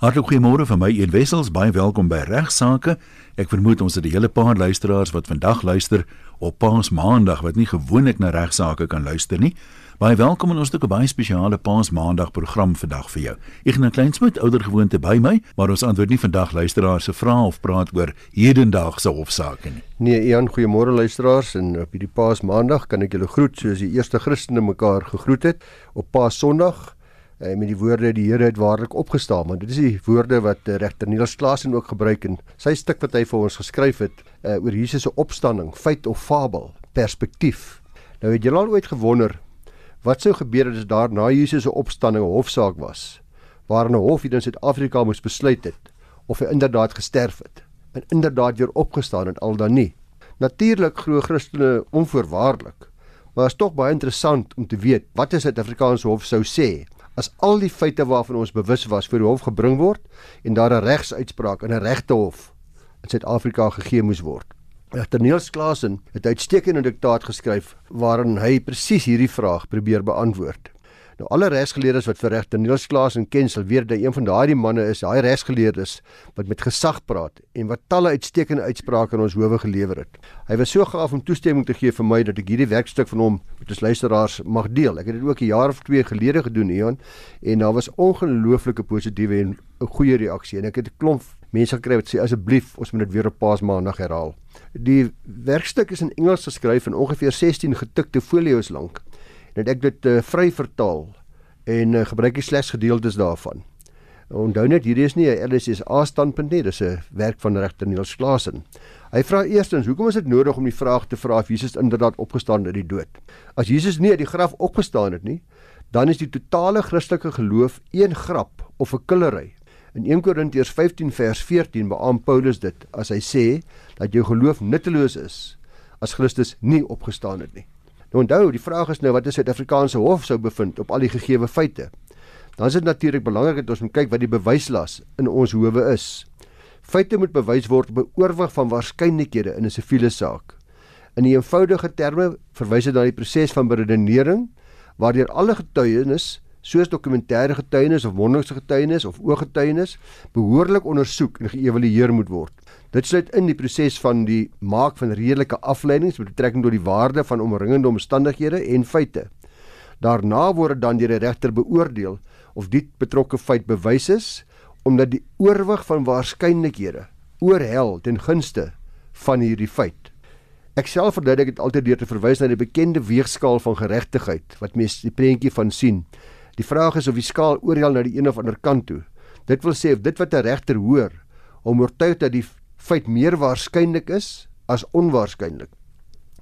Hartlik goeiemôre van my Een Wessels, baie welkom by Regsake. Ek vermoed ons het 'n hele paar luisteraars wat vandag luister op Paasmaandag wat nie gewoonlik na Regsake kan luister nie. Baie welkom in ons stuk 'n baie spesiale Paasmaandag program vandag vir jou. Ek gaan 'n klein smit ouer gewoonte by my, maar ons antwoord nie vandag luisteraars se vrae of praat oor hedendaagse hofsaake nie. Nee, Ian, goeiemôre luisteraars en op hierdie Paasmaandag kan ek julle groet soos die eerste Christene mekaar gegroet het op Paasondag uh, met die woorde die Here het waarlik opgestaan want dit is die woorde wat uh, regter Niels Klaasen ook gebruik in sy stuk wat hy vir ons geskryf het uh, oor Jesus se opstanding feit of fabel perspektief. Nou het jy al ooit gewonder wat sou gebeur as daar na Jesus se opstanding 'n hofsaak was waarin 'n hof hier in Suid-Afrika moes besluit het of hy inderdaad gesterf het en inderdaad weer opgestaan het al dan nie? Natuurlik glo Christene onvoorwaardelik maar is tog baie interessant om te weet wat 'n Suid-Afrikaanse hof sou sê as al die feite waarvan ons bewus was voor die hof gebring word en daar 'n regsuitspraak in 'n regte hof in Suid-Afrika gegee moes word. Regter Niels Klaasen het 'n uitstekende diktaat geskryf waarin hy presies hierdie vraag probeer beantwoord. Nou alle regsgeleerdes wat vir regter Niels Klaasen ken, sal weet dat een van daardie manne is, daai regsgeleerdes wat met gesag praat en wat talle uitstekende uitsprake in ons howe gelewer het. Hy was so gaaf om toestemming te gee vir my dat ek hierdie werkstuk van hom met ons luisteraars mag deel. Ek het dit ook 'n jaar of 2 gelede gedoen, Ian, en daar was ongelooflike positiewe en 'n goeie reaksie en ek het 'n klomp mense gekry wat sê asseblief ons moet dit weer op Paasmaandag herhaal. Die werkstuk is in Engels geskryf en ongeveer 16 getikte folio's lank en ek dit uh, vry vertaal en uh, gebruik ek slegs gedeeltes daarvan. Onthou net hierdie is nie 'n LSSA standpunt nie, dis 'n werk van regter Niels Klaasen. Hy vra eerstens, hoekom is dit nodig om die vraag te vra of Jesus inderdaad opgestaan uit die dood? As Jesus nie uit die graf opgestaan het nie, dan is die totale Christelike geloof een grap of 'n killery. In 1 Korintiërs 15 vers 14 beamoen Paulus dit as hy sê dat jou geloof nutteloos is as Christus nie opgestaan het nie. Nou onthou, die vraag is nou wat is Suid-Afrikaanse hof sou bevind op al die gegeewe feite. Dan is dit natuurlik belangrik dat ons moet kyk wat die bewyslas in ons howe is. Feite moet bewys word op 'n oorwig van waarskynlikhede in 'n siviele saak. In die eenvoudige terme verwys dit na die proses van beredenering waardeur alle getuienis, soos dokumentêre getuienis of mondelike getuienis of ooggetuienis, behoorlik ondersoek en geëvalueer moet word. Dit sluit in die proses van die maak van redelike afleidings met betrekking tot die waarde van omringende omstandighede en feite. Daarna word dan deur die regter beoordeel of die betrokke feit bewys is omdat die oorwig van waarskynlikhede oorhel ten gunste van hierdie feit. Ek self verduidelik dit altyd deur te verwys na die bekende weegskaal van geregtigheid wat mens die prentjie van sien. Die vraag is of die skaal oorhel na die een of ander kant toe. Dit wil sê of dit wat 'n regter hoor om oortuig dat die feit meer waarskynlik is as onwaarskynlik.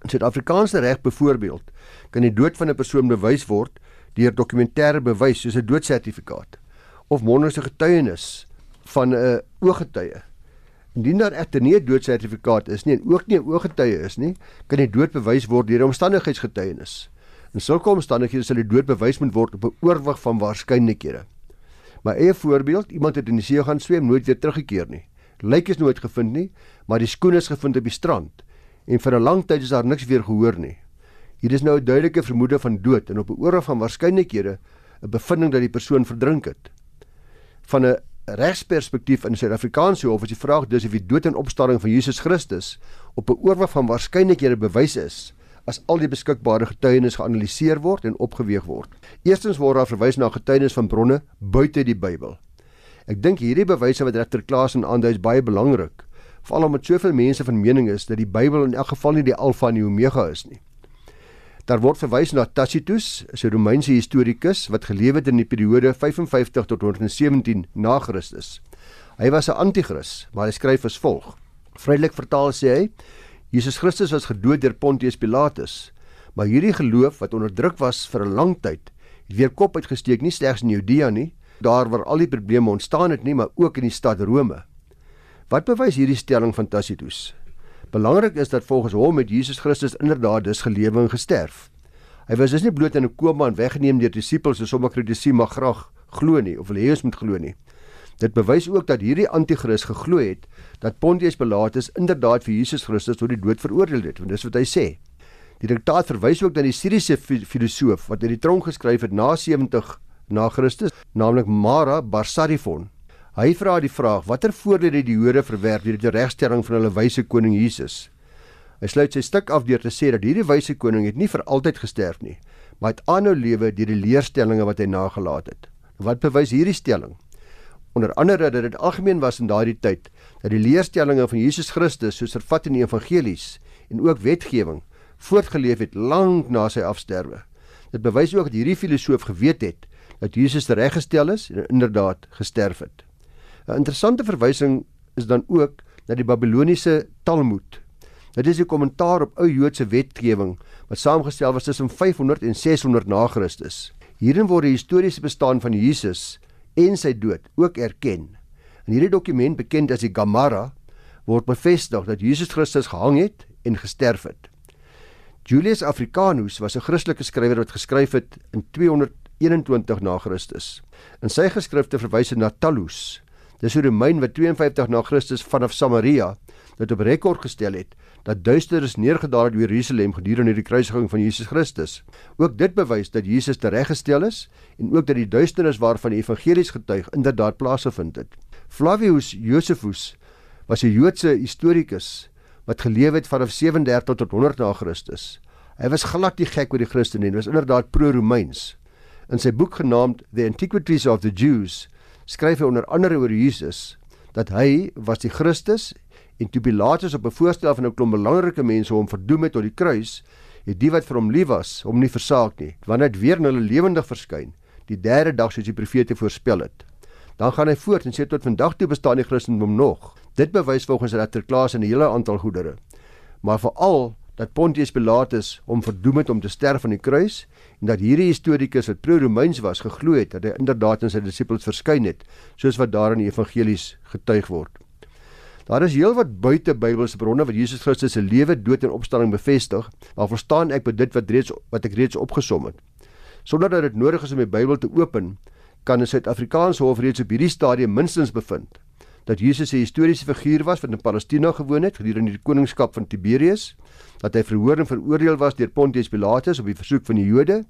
In Suid-Afrikaanse reg byvoorbeeld kan die dood van 'n persoon bewys word deur dokumentêre bewys soos 'n doodsertifikaat of mondelike getuienis van 'n ooggetuie. Indien daar egter nie 'n doodsertifikaat is nie en ook nie 'n ooggetuie is nie, kan die dood bewys word deur omstandigheidsgetuienis. In sulke omstandighede sal die dood bewys moet word op 'n oorwig van waarskynlikhede. My eie voorbeeld, iemand het in die see gaan swem, nooit weer teruggekeer nie lijk is nooit gevind nie, maar die skoen is gevind op die strand en vir 'n lang tyd is daar niks weer gehoor nie. Hier is nou 'n duidelike vermoede van dood en op 'n oorlog van waarskynlikhede 'n bevinding dat die persoon verdrink het. Van 'n regsperspektief in Suid-Afrikaanse hof is die vraag dus of die dood en opstanding van Jesus Christus op 'n oorlog van waarskynlikhede bewys is as al die beskikbare getuienis geanaliseer word en opgeweeg word. Eerstens word daar verwys na getuienis van bronne buite die Bybel. Ek dink hierdie bewyse wat regter Klaasen aandui is baie belangrik, veral omdat soveel mense van mening is dat die Bybel in elk geval nie die alfa en die omega is nie. Daar word verwys na Tacitus, 'n Romeinse historikus wat geleef het in die periode 55 tot 117 na Christus. Hy was 'n anti-kris, maar hy skryf as volg: Vrylik vertaal sê hy, Jesus Christus was gedood deur Pontius Pilatus, maar hierdie geloof wat onderdruk was vir 'n lang tyd, het weer kop uitgesteek nie slegs in Judea nie, daar waar al die probleme ontstaan het nie, maar ook in die stad Rome. Wat bewys hierdie stelling van Tacitus? Belangrik is dat volgens hom met Jesus Christus inderdaad dus gelewe en gesterf. Hy was dus nie bloot in 'n koma en weggeneem deur disippels soos sommige kritici mag graag glo nie of hulle heus moet glo nie. Dit bewys ook dat hierdie anti-kris geglo het dat Pontius Pilatus inderdaad vir Jesus Christus tot die dood veroordeel het, want dis wat hy sê. Die diktaat verwys ook na die Siriëse filosoof wat in die tronk geskryf het na 70 na Christus, naamlik Mara Barsarifon. Hy vra die vraag: Watter voordele het die Jode verwerf deur die regstelling van hulle wyse koning Jesus? Hy sluit sy stuk af deur te sê dat hierdie wyse koning het nie vir altyd gesterf nie, maar het aanhou lewe deur die leerstellings wat hy nagelaat het. Wat bewys hierdie stelling? Onder andere dat dit algemeen was in daardie tyd dat die leerstellings van Jesus Christus soos vervat in die evangelies en ook wetgewing voortgeleef het lank na sy afsterwe. Dit bewys ook dat hierdie filosoof geweet het dat Jesus reggestel is en inderdaad gesterf het. 'n Interessante verwysing is dan ook na die Babiloniese Talmud. Dit is 'n kommentaar op ou Joodse wetgewing wat saamgestel was tussen 500 en 600 na Christus. Hierin word die historiese bestaan van Jesus en sy dood ook erken. In hierdie dokument bekend as die Gemara word bevestig dat Jesus Christus gehang het en gesterf het. Julius Africanus was 'n Christelike skrywer wat geskryf het in 221 na Christus. In sy geskrifte verwys hy na Tallus. Dis 'n Romein wat 52 na Christus vanaf Samaria dit op rekord gestel het dat duisternis neergedaal het oor Jerusalem gedurende die kruisiging van Jesus Christus. Ook dit bewys dat Jesus tereggestel is en ook dat die duisternis waarvan die evangelies getuig inderdaad plaasgevind het. Flavius Josephus was 'n Joodse historikus wat geleef het vanaf 37 tot 100 na Christus. Hy was glad nie gek oor die Christene nie, was inderdaad pro-Romeins. In sy boek genaamd The Antiquities of the Jews skryf hy onder andere oor Jesus dat hy was die Christus en toe Pilatus op 'n voorstel van 'n klomp belangrike mense hom verdoem het tot die kruis, het die wat vir hom lief was, hom nie versaak nie, want hy het weer in hulle lewendig verskyn, die derde dag soos die profete voorspel het. Dan gaan hy voort en sê tot vandag toe bestaan die Christendom nog. Dit bewys volgens Dr. Klaas 'n hele aantal goedere. Maar veral dat Pontius Pilatus hom verdoem het om te sterf aan die kruis en dat hierdie historikus wat pro-Romeins was geglo het dat hy inderdaad aan sy disippels verskyn het, soos wat daar in die evangelies getuig word. Daar is heelwat buite Bybelse bronne wat Jesus Christus se lewe, dood en opstanding bevestig, maar verstaan ek by dit wat reeds wat ek reeds opgesom het. Sonder dat dit nodig is om die Bybel te open, kan 'n Suid-Afrikaanse hof reeds op hierdie stadium minstens bevind dat Jesus 'n historiese figuur was wat in Palestina gewoon het gedurende die koningskap van Tiberius, dat hy verhoor en veroordeel was deur Pontius Pilatus op die versoek van die Jode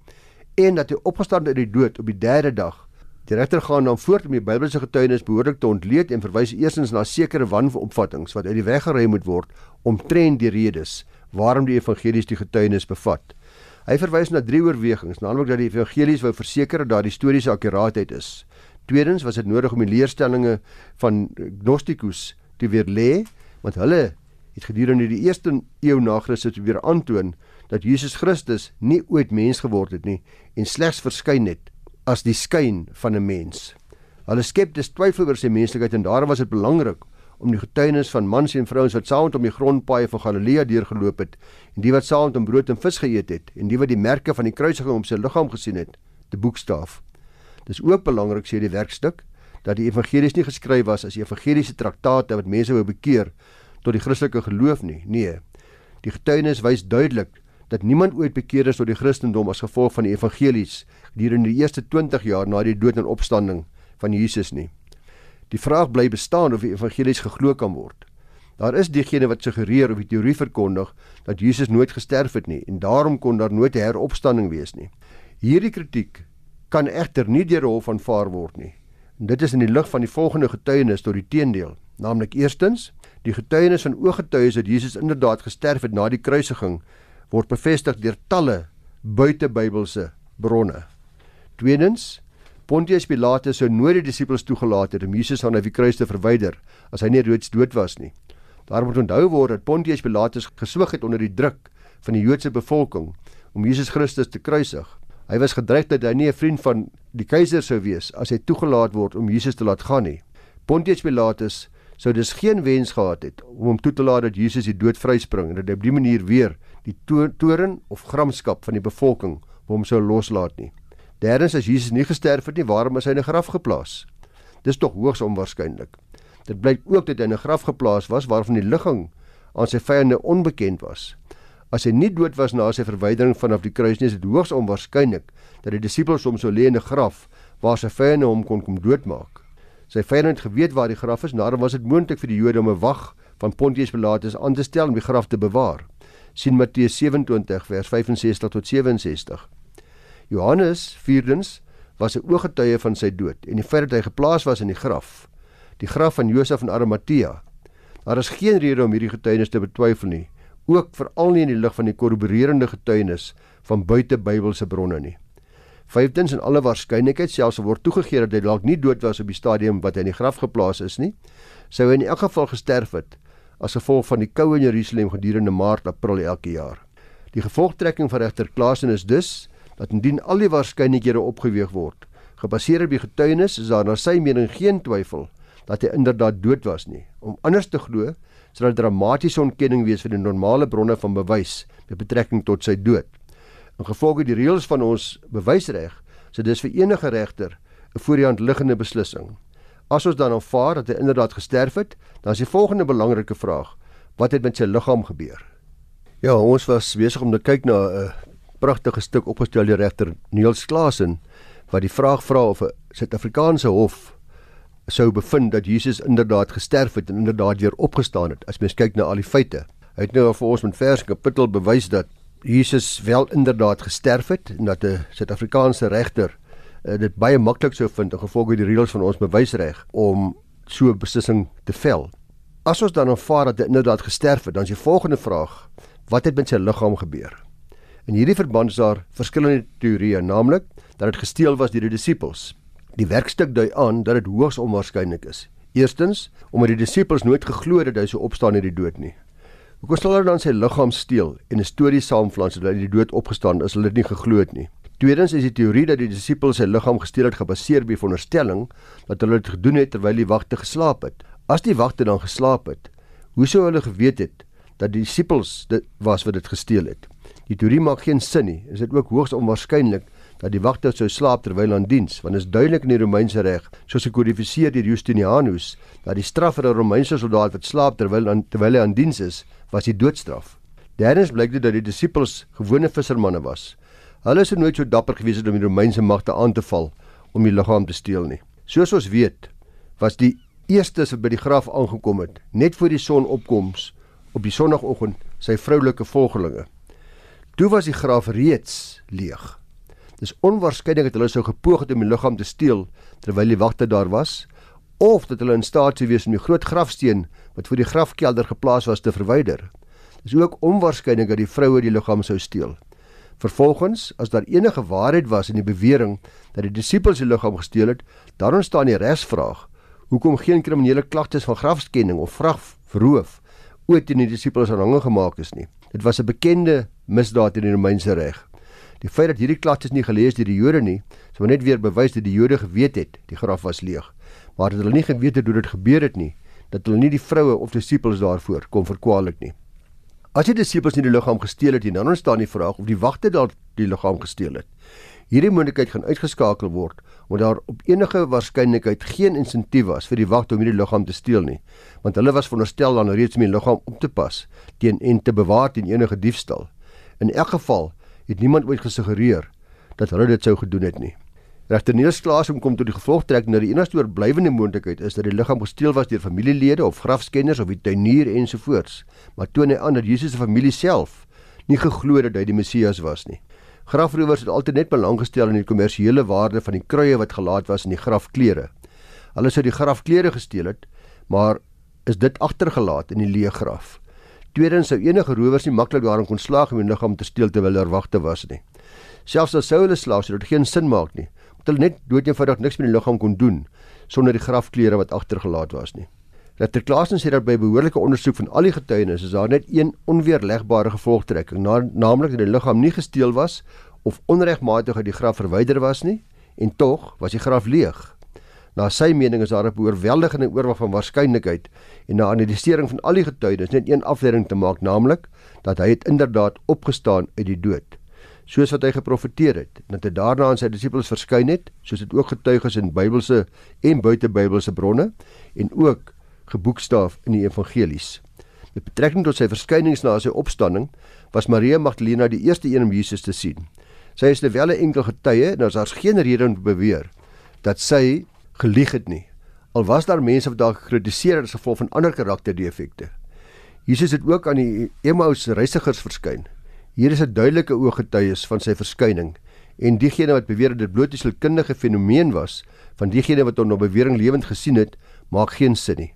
en dat hy opgestaan het uit die dood op die 3de dag. Die regter gaan dan voort om die Bybelse getuienis behoorlik te ontleed en verwys eerstens na sekere wanopvattinge wat uit die weg geruim moet word omtrent die redes waarom die evangelies die getuienis bevat. Hy verwys na drie oorwegings, naamlik dat die evangelies wou verseker dat die historiese akkuraatheid is. Tweedens was dit nodig om die leerstellings van Gnostikus te weerlê, want hulle het gedurende die eerste eeu na Christus weer aantoon dat Jesus Christus nie ooit mens geword het nie en slegs verskyn het as die skyn van 'n mens. Hulle skep dus twyfel oor sy menslikheid en daarom was dit belangrik om die getuienis van mans en vrouens wat saam met hom die grondpaaie van Galilea deurgeloop het en die wat saam met hom brood en vis geëet het en die wat die merke van die kruisiging op sy liggaam gesien het, te boekstaaf. Dis ook belangrik sê die werkstuk dat die evangelies nie geskryf was as evangeliese traktate wat mense wou bekeer tot die Christelike geloof nie. Nee. Die getuienis wys duidelik dat niemand ooit bekeer is tot die Christendom as gevolg van die evangelies gedurende die eerste 20 jaar na die dood en opstanding van Jesus nie. Die vraag bly bestaan of die evangelies geglo kan word. Daar is diegene wat suggereer of die teorie verkondig dat Jesus nooit gesterf het nie en daarom kon daar nooit 'n heropstanding wees nie. Hierdie kritiek kan egter nie deur hof aanvaar word nie. En dit is in die lig van die volgende getuienis tot die teendeel, naamlik eerstens, die getuienis van ooggetuies dat Jesus inderdaad gesterf het na die kruisiging word bevestig deur talle buitebybelse bronne. Tweedens, Pontius Pilatus sou nooit die disippels toegelaat het om Jesus van die kruis te verwyder as hy nie reeds dood was nie. Daar moet onthou word dat Pontius Pilatus geswyg het onder die druk van die Joodse bevolking om Jesus Christus te kruisig. Hy was gedreig dat hy nie 'n vriend van die keiser sou wees as hy toegelaat word om Jesus te laat gaan nie. Pontius Pilatus sou dus geen wens gehad het om hom toe te laat dat Jesus die dood vryspring en dat hy op die manier weer die to toren of gramskap van die bevolking hom sou loslaat nie. Derdens as Jesus nie gesterf het nie, waarom is hy in 'n graf geplaas? Dis tog hoogs onwaarskynlik. Dit blyk ook dat hy in 'n graf geplaas was waarvan die ligging aan sy vyande onbekend was. As hy nie dood was na sy verwydering vanaf die kruis nie, is dit hoogs onwaarskynlik dat die disippels hom sou lê in 'n graf waar sy vyande hom kon kom doodmaak. Sy vyande het geweet waar die graf is, daarom was dit moontlik vir die Jode om 'n wag van Pontius Pilatus aan te stel om die graf te bewaar. sien Matteus 27 vers 65 tot 67. Johannes vierdens was 'n ooggetuie van sy dood en die feit dat hy geplaas was in die graf die graf van Josef van Arimatea. Daar is geen rede om hierdie getuienis te betwyfel nie, ook veral nie in die lig van die korroborerende getuienis van buitebybelse bronne nie. Vyftens en alle waarskynlikheid selfs word toegegee dat hy dalk nie dood was op die stadium wat hy in die graf geplaas is nie, sou hy in elk geval gesterf het as gevolg van die koue in Jerusalem gedurende Maart April elke jaar. Die gevolgtrekking van regter Klaasen is dus dat indien al die waarskynlikhede opgeweeg word, gebaseer op die getuienis, is daar na sy mening geen twyfel dat hy inderdaad dood was nie. Om anders te glo, sal 'n dramatiese ontkenning wees van die normale bronne van bewys met betrekking tot sy dood. In gevolg die reëls van ons bewysreg, so dis vir enige regter 'n voor die hand liggende beslissing. As ons dan aanvaar dat hy inderdaad gesterf het, dan is die volgende belangrike vraag: wat het met sy liggaam gebeur? Ja, ons was besig om te kyk na 'n pragtige stuk opgestel deur regter Niels Klaasen wat die vraag vra of 'n Suid-Afrikaanse hof sou bevind dat Jesus inderdaad gesterf het en inderdaad weer opgestaan het as mens kyk na al die feite. Hy het nou vir ons met vers kapittel bewys dat Jesus wel inderdaad gesterf het en dat 'n Suid-Afrikaanse regter uh, dit baie maklik sou vind in gevolg die reëls van ons bewysreg om so 'n beslissing te vel. As ons dan aanvaar dat hy inderdaad gesterf het, dan is die volgende vraag: wat het met sy liggaam gebeur? In hierdie verband is daar verskillende teorieë, naamlik dat dit gesteel was deur die disippels. Die werkstuk dui aan dat dit hoogs onwaarskynlik is. Eerstens, omdat die disippels nooit geglo het dat hy sou opstaan uit die dood nie. Hoekom sal hulle dan sy liggaam steel en 'n storie saamflans dat hy uit die dood opgestaan is, hulle dit nie geglo het nie. Tweedens is die teorie dat die disippels sy liggaam gesteel het gebaseer op die veronderstelling dat hulle dit gedoen het terwyl die wagte geslaap het. As die wagte dan geslaap het, hoe sou hulle geweet het dat die disippels dit was wat dit gesteel het? Die teorie maak geen sin nie. Is dit ook hoogs onwaarskynlik dat die wagte sou slaap terwyl aan diens, want dit is duidelik in die Romeinse reg, soos gekodifiseer deur Justinianus, dat die straf vir 'n Romeinse soldaat wat slaap terwyl aan terwyl hy aan diens is, was die doodstraf. Derdens blyk dit dat die disippels gewone vissermanne was. Hulle is nooit so dapper gewees om die Romeinse magte aan te val om die liggaam te steel nie. Soos ons weet, was die eerstes wat by die graf aangekom het, net voor die son opkoms op die sonoggend sy vroulike volgelinge. Toe was die graf reeds leeg. Dis onwaarskynlik dat hulle sou gepoog het om die liggaam te steel terwyl die wagte daar was of dat hulle in staat sou wees om die groot grafsteen wat voor die grafkelder geplaas was te verwyder. Dis ook onwaarskynlik dat die vroue die liggaam sou steel. Vervolgens, as daar enige waarheid was in die bewering dat die disippels die liggaam gesteel het, dan ontstaan die resvraag: Hoekom geen kriminele klagtes van grafskenning of grafroof ooit teen die disippels aanhange gemaak is nie? Dit was 'n bekende misdaad in die Romeinse reg. Die feit dat hierdie klagtes nie gelees deur die Jode nie, sou net weer bewys dat die Jode geweet het die graf was leeg maar dat hulle nie geweet het hoe dit gebeur het nie, dat hulle nie die vroue of disippels daarvoor kon verkwalik nie. As die disippels nie die liggaam gesteel het nie, dan ontstaan die vraag of die wagte dalk die liggaam gesteel het. Hierdie moontlikheid gaan uitgeskakel word omdat daar op enige waarskynlikheid geen insentief was vir die wagte om hierdie liggaam te steel nie, want hulle was veronderstel dan reeds om die liggaam op te pas teen en te bewaar teen enige diefstal. In elk geval het niemand ooit gesuggereer dat hulle dit sou gedoen het nie. Regter Niels Klaasum kom tot die gevolgtrekking dat die enigste oorblywende moontlikheid is dat die liggaam gesteel was deur familielede of grafskenners of die tuinier ensovoorts, maar toon hy aan dat Jesus se familie self nie geglo het dat hy die Messias was nie. Grafrowers het altyd net belang gestel in die kommersiële waarde van die kruie wat gelaat was in die grafklere. Hulle sou die grafklere gesteel het, maar is dit agtergelaat in die leë graf. Tweedens sou enige rowers nie maklik daarin kon slaag om die liggaam te steel terwyl daar wagte was nie. Selfs as sou hulle slaag, sou dit geen sin maak nie hulle net doodeenvoudig niks met die liggaam kon doen sonder die grafklere wat agtergelaat was nie. Regter Klaasen sê dat by behoorlike ondersoek van al die getuienis is daar net een onweerlegbare gevolgtrekking, na, naamlik dat die liggaam nie gesteel was of onregmatig uit die graf verwyder was nie en tog was die graf leeg. Na sy mening is daar 'n oorweldigende oorwag van waarskynlikheid en na analisering van al die getuienis net een afleiding te maak, naamlik dat hy het inderdaad opgestaan uit die dood soos wat hy geprofeteer het en dat hy daarna aan sy disippels verskyn het soos dit ook getuig is in Bybelse en buitebybelse bronne en ook geboekstaaf in die evangelies. Met betrekking tot sy verskynings na sy opstanding was Maria Magdalena die eerste een om Jesus te sien. Sy is terwyl 'n enkel getuie en daar's geen rede om te beweer dat sy gelieg het nie. Al was daar mense wat daar gekritiseer het as gevolg van ander karakterdefekte. Jesus het ook aan die Emmaus reisigers verskyn Hier is 'n duidelike ooggetuies van sy verskyning En diegene wat beweer dit bloot 'n sielkundige fenomeen was van diegene wat hom op bewering lewend gesien het, maak geen sin nie.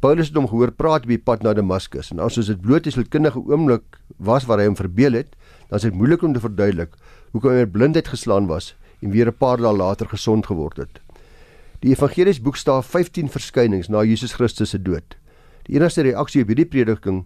Paulus het hom gehoor praat op die pad na Damaskus en as dit bloot 'n sielkundige oomblik was waar hy hom verbeel het, dan is dit moeilik om te verduidelik hoekom hy met blindheid geslaan was en weer 'n paar dae later gesond geword het. Die evangelies boekstaaf 15 verskynings na Jesus Christus se dood. Die enigste reaksie op hierdie prediking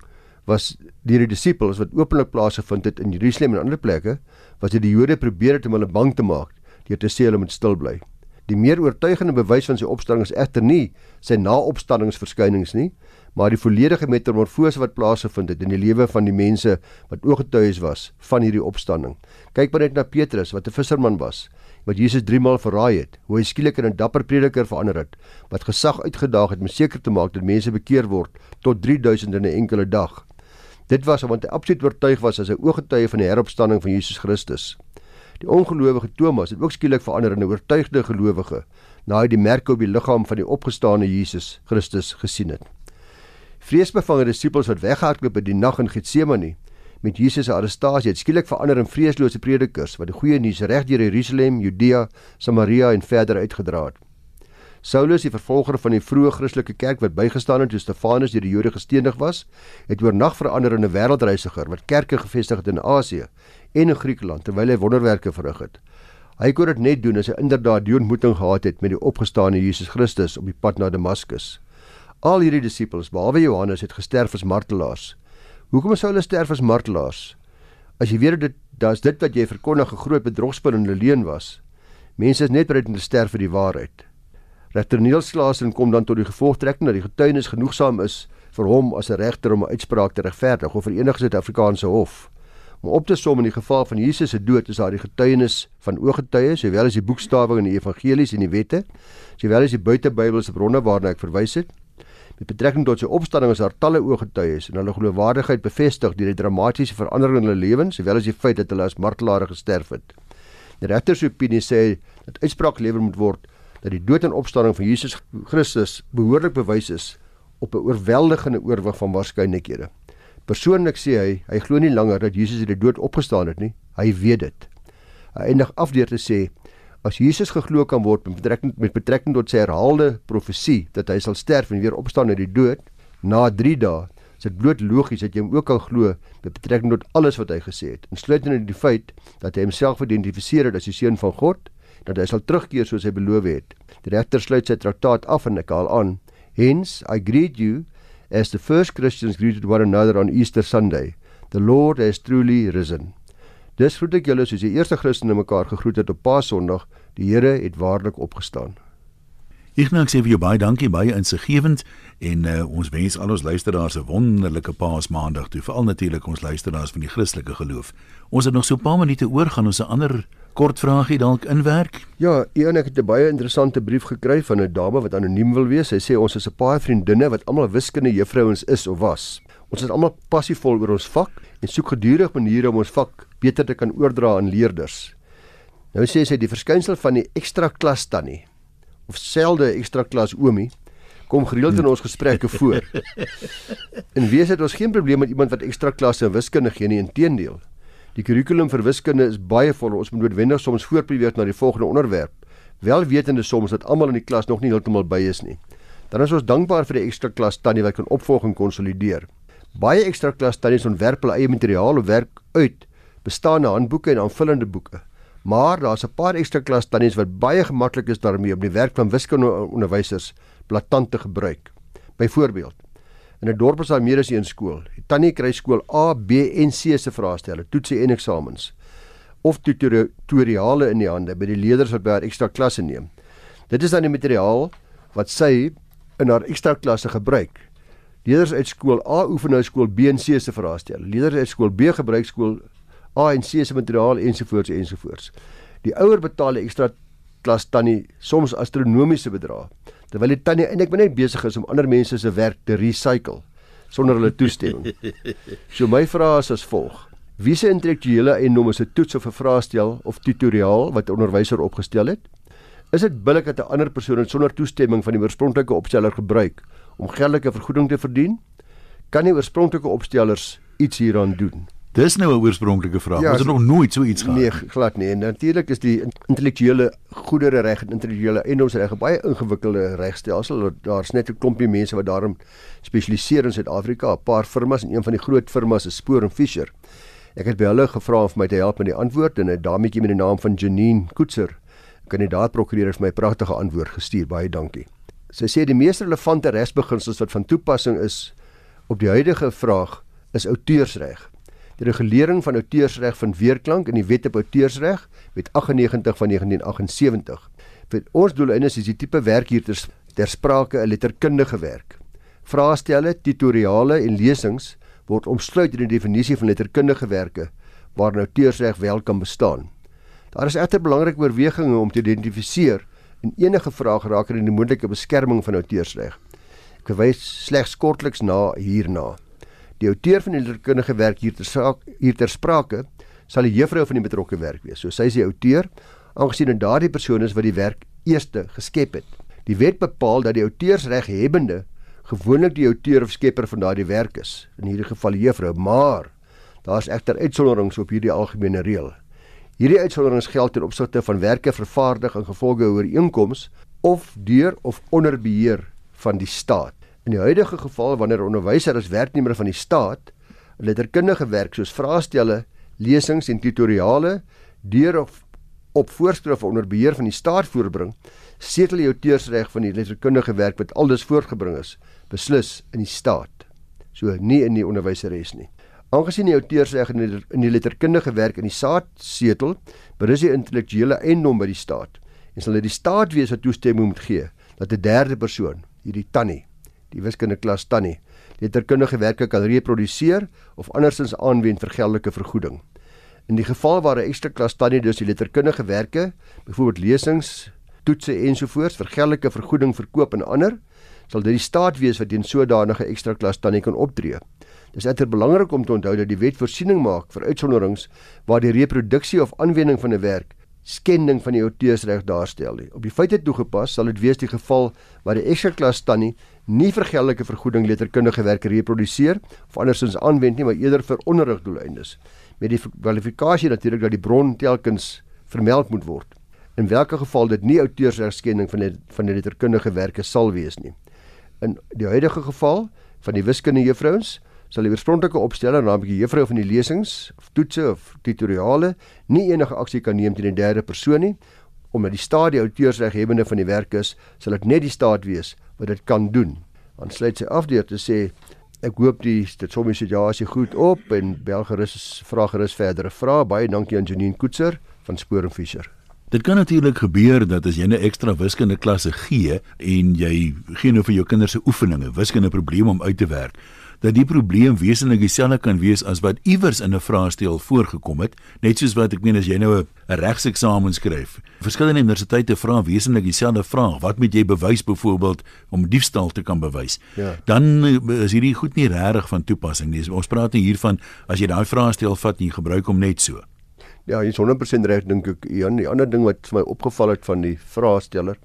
was deur die disippels wat openlik plaasgevind het in Jerusalem en ander plekke, was dit die Jode probeer het om hulle bang te maak deur te sê hulle moet stil bly. Die meer oortuigende bewys van sy opstanding is egter nie sy naopstandingsverskynings nie, maar die volledige metamorfose wat plaasgevind het in die lewe van die mense wat ooggetuies was van hierdie opstanding. Kyk maar net na Petrus wat 'n visserman was wat Jesus 3 maal verraai het, hoe hy skielik in 'n dapper prediker verander het wat gesag uitgedaag het om seker te maak dat mense bekeer word tot 3000 in 'n enkele dag. Dit was omdat hy absoluut oortuig was as 'n ooggetuie van die heropstanding van Jesus Christus. Die ongelowige Thomas het ook skielik verander in 'n oortuigde gelowige na hy die merke op die liggaam van die opgestane Jesus Christus gesien het. Vreesbevange disippels wat weggehardloop het die nag in Getsemane met Jesus se arrestasie het skielik verander in vreeslose predikers wat die goeie nuus reg deur Jerusalem, Judea, Samaria en verder uitgedra het. Saulus, die vervolger van die vroeë Christelike kerk wat bygestaan het toe Stefanus deur die Jode gestenig was, het oornag verander in 'n wêreldreisiger wat kerke gevestig het in Asië en in Griekeland terwyl hy wonderwerke verrig het. Hy kon dit net doen as hy inderdaad die ontmoeting gehad het met die opgestane Jesus Christus op die pad na Damaskus. Al hierdie disippels, behalwe Johannes, het gesterf as martelaars. Hoekom sou hulle sterf as martelaars? As jy weet dit daar's dit wat jy verkondig 'n groot bedrogspel en 'n leuen was. Mense is net bereid om te sterf vir die waarheid. Regter Niels Klaasen kom dan tot die gevolgtrekking dat die getuienis genoegsaam is vir hom as 'n regter om 'n uitspraak te regverdig of vir enige Suid-Afrikaanse hof. Om op te som in die geval van Jesus se dood is daar die getuienis van ooggetuies, sowel as die boekstawing in die evangelies en die wette, sowel as die buitebybelse bronne waarna ek verwys het. Met betrekking tot sy opstanding is daar talle ooggetuies en hulle geloofwaardigheid bevestig deur die dramatiese verandering in hulle lewens, sowel as die feit dat hulle as martelare gesterf het. Die regter se opinie sê dat uitspraak gelewer moet word dat die dood en opstanding van Jesus Christus behoorlik bewys is op 'n oorweldigende oorwig van waarskynlikhede. Persoonlik sê hy, hy glo nie langer dat Jesus uit die dood opgestaan het nie. Hy weet dit. Hy eindig af deur te sê As Jesus geglo kan word met betrekking met betrekking tot sy herhaalde profesie dat hy sal sterf en weer opstaan uit die dood na 3 dae, is dit bloot logies dat jy hom ook kan glo met betrekking tot alles wat hy gesê het. Insluitend in die feit dat hy homself identifiseer as die seun van God, dat hy sal terugkeer soos hy beloof het. Die regter sluit sy traktaat af en ek haal aan: Hence I greet you as the first Christians greeted one another on Easter Sunday. The Lord has truly risen. Dis groet ek julle soos die eerste Christene mekaar gegroet het op Paasondag. Die Here het waarlik opgestaan. Nou sê vir jou baie dankie baie insiggewend en uh, ons wens al ons luisteraars 'n wonderlike Paasmaandag toe, veral natuurlik ons luisteraars van die Christelike geloof. Ons het nog so 'n paar minute oor gaan ons 'n ander kort vraagie dalk inwerk. Ja, een ek het 'n baie interessante brief gekry van 'n dame wat anoniem wil wees. Sy sê ons is 'n paar vriendinne wat almal wiskunde juffrouens is of was. Ons is almal passievol oor ons vak en soek gedurig maniere om ons vak beter te kan oordra aan leerders. Nou sê sy die verskynsel van die ekstra klas tannie of selde ekstra klas oomie kom gereeld in ons gesprekke voor. En wees dit ons geen probleem met iemand wat ekstra klasse in wiskunde gee nie, inteendeel. Die kurrikulum vir wiskunde is baie vol. Ons moet noodwendig soms voorbeweeg na die volgende onderwerp, wel wetende soms dat almal in die klas nog nie heeltemal by is nie. Dan is ons dankbaar vir die ekstra klas tannie wat kan opvolg en konsolideer. Baie ekstra klas tannies ontwerp hulle eie materiaal of werk uit bestaande handboeke en aanvullende boeke. Maar daar's 'n paar ekstra klas tannies wat baie gemaklik is daarmee om die werk van wiskunde onderwysers blaatant te gebruik. Byvoorbeeld, in 'n dorp is daar meer as een skool. Die tannie kry skool A, B en C se vraestelle, toetse en eksamens of tutoriale in die hande by die leerders wat by haar ekstra klasse neem. Dit is dan die materiaal wat sy in haar ekstra klasse gebruik. Leerders uit skool A oefen nou skool B en C se vraestelle. Leerders uit skool B gebruik skool A en C se materiaal ensovoorts ensovoorts. Die ouer betaal 'n ekstra klas tannie soms astronomiese bedrae terwyl die tannie eintlik net besig is om ander mense se werk te recycle sonder hulle toestemming. So my vraag is as volg: Wie se intellektuele eiendom is 'n toets of 'n vraestel of tutoriaal wat 'n onderwyser opgestel het? Is dit billik dat 'n ander persoon sonder toestemming van die oorspronklike opsteller gebruik om geldelike vergoeding te verdien? Kan die oorspronklike opstellers iets hieraan doen? Dis nou 'n oorspronklike vraag. Ja, Ons het nog nooit so iets gehad. Nee, glad nie. En natuurlik is die intellektuele goedere reg en intellektuele eiendomsreg 'n baie ingewikkelde regstelsel. Daar's net 'n klompie mense wat daarom spesialiseer in Suid-Afrika. 'n Paar firmas en een van die groot firmas is Spoor en Fisher. Ek het by hulle gevra om my te help met die antwoord en 'n dametjie met die naam van Janine Koetser, kandidaat prokureur, het my pragtige antwoord gestuur. Baie dankie. Sy sê die mees relevante regsbeginsels wat van toepassing is op die huidige vraag is outeursreg. Die regulering van outeursreg vind weerklank in die Wet op Outeursreg, Wet 98 van 1978. Vir ons doeleindes is die tipe werk hier ter, ter sprake 'n letterkundige werk. Vraestelle, tutoriale en lesings word omsluit in die definisie van letterkundige werke waarin outeursreg wel kan bestaan. Daar is egter belangrike oorwegings om te identifiseer in enige vraag rakende die moontlike beskerming van outeursreg. Ek verwys slegs kortliks na hierna. Die outeur van die letterkundige werk hier ter saak hier ter sprake sal die juffrou van die betrokke werk wees. So sy is die outeur aangesien dit daardie persoon is wat die werk eerste geskep het. Die wet bepaal dat die outeursreghebbende gewoonlik die outeur of skepper van daardie werk is, in hierdie geval die juffrou, maar daar's egter uitsonderings op hierdie algemene reël. Hierdie uitsonderings geld ten opsigte van werke vervaardig in gevolge ooreenkoms of deur of onder beheer van die staat. In die huidige geval wanneer 'n onderwyser as werknemer van die staat letterkundige werk soos vraestelle, lesings en tutoriale deur of op voorskrif onder beheer van die staat voorbring, setel die auteursreg van die letterkundige werk wat aldus voortgebring is, beslis in die staat. So nie in die onderwyseres nie. Aangesien die auteursreg in die, in die letterkundige werk in die staat setel, berus die intellektuele eiendom by die staat en sal dit die staat wees wat toestemming moet gee dat 'n derde persoon, hierdie tannie die wiskunde klas tannie letterkundige werke kan reproduseer of andersins aanwend vir geldelike vergoeding. In die geval waar 'n ekstra klas tannie dus die letterkundige werke, byvoorbeeld lesings, toetse ensovoorts vir geldelike vergoeding verkoop aan ander, sal dit die staat wees wat teen sodanige ekstra klas tannie kan optree. Dit is egter belangrik om te onthou dat die wet voorsiening maak vir uitsonderings waar die reproduksie of aanwending van 'n werk skending van die auteursreg daarstel nie. Op die feite toegepas sal dit wees die geval waar die ekstra klas tannie nie vir geldelike vergoeding letterkundige werke reproduseer of andersins aanwend nie, maar eerder vir onderrigdoeleindes. Met die kwalifikasie natuurlik dat die bron telkens vermeld moet word. In watter geval dit nie outeursregskending van die van die letterkundige werke sal wees nie. In die huidige geval van die wiskunde juffrouens sal die oorspronklike opsteller, naamlik die juffrou van die lesings of toetse of tutoriale, nie enige aksie kan neem teen die derde persoon nie omdat die staat die outeursreghebende van die werk is, sal dit net die staat wees wat dit kan doen. Dan sluit sy af deur te sê ek hoop die dit sommer situasie goed op en bel gerus vra gerus verdere vrae. Baie dankie aan Janine Koetser van Spoor en Fischer. Dit kan natuurlik gebeur dat as jy 'n ekstra wiskunde klasse gee en jy gee nou vir jou kinders se oefeninge, wiskunde probleme om uit te werk, dat die probleem wesentlik dieselfde kan wees as wat iewers in 'n vraestel voorgekom het, net soos wat ek meen as jy nou 'n regseksamen skryf. Verskillende universiteite vra wesentlik dieselfde vraag: Wat moet jy bewys byvoorbeeld om diefstal te kan bewys? Ja. Dan eh, is hierdie goed nie regtig van toepassing nie. Ons praat nie hiervan as jy daai vraestel vat en jy gebruik hom net so. Ja, jy's 100% reg dink ek. Jan, die ander ding wat vir my opgeval het van die vraesteller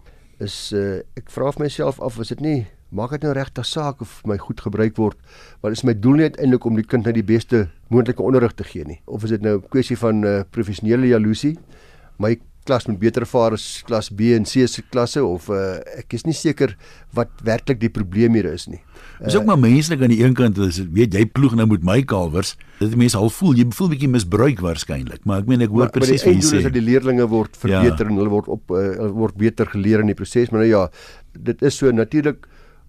is uh, ek vra vir myself af, is dit nie maak dit nou regtig saak of my goed gebruik word want is my doel net eintlik om die kind net die beste moontlike onderrig te gee nie? Of is dit nou 'n kwessie van uh, professionele jaloesie? My klas moet beter vaar as klas B en C se klasse of uh, ek is nie seker wat werklik die probleem hier is nie. Dis ook maar menslik aan die een kant as weet jy ploeg nou met my kalwers dit mense al voel jy voel bietjie misbruik waarskynlik maar ek meen ek hoor presies wat jy sê. dat die leerdlinge word verbeter ja. en hulle word op uh, word beter geleer in die proses maar nou ja dit is so natuurlik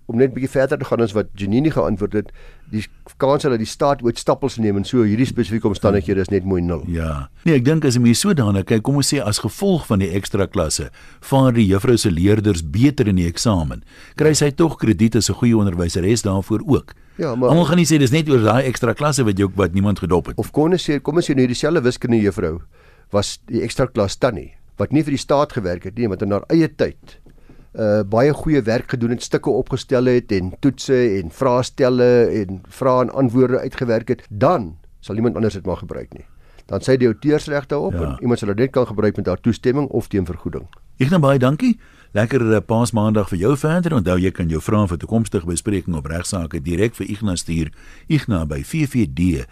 om net 'n bietjie verder te gaan as wat Janine geantwoord het, die kans dat die staat ooit stappels neem en so hierdie spesifieke omstandighede is net mooi nul. Ja. Nee, ek dink as jy so daarna kyk, kom ons sê as gevolg van die ekstra klasse, vaar die juffrou se leerders beter in die eksamen. Kry sy tog krediet as 'n goeie onderwyseres daarvoor ook. Ja, maar Almal gaan nie sê dis net oor daai ekstra klasse wat jy ook wat niemand gedop het. Of kon ons sê kom ons sê nou dieselfde wiskunde juffrou was die ekstra klas tannie wat nie vir die staat gewerk het nie, maar in haar eie tyd uh baie goeie werk gedoen het, stukke opgestel het en toetse en vraestelle en vrae en antwoorde uitgewerk het, dan sal iemand anders dit maar gebruik nie. Dan sê die outeursregte op ja. en iemand sal dit net kan gebruik met haar toestemming of teen vergoeding. Ek nou baie dankie. Lekker uh, Paasmaandag vir jou verder. Onthou jy kan jou vrae vir toekomstige bespreking op regsaake direk vir Ignas stuur. Ignas by ffd.co.za.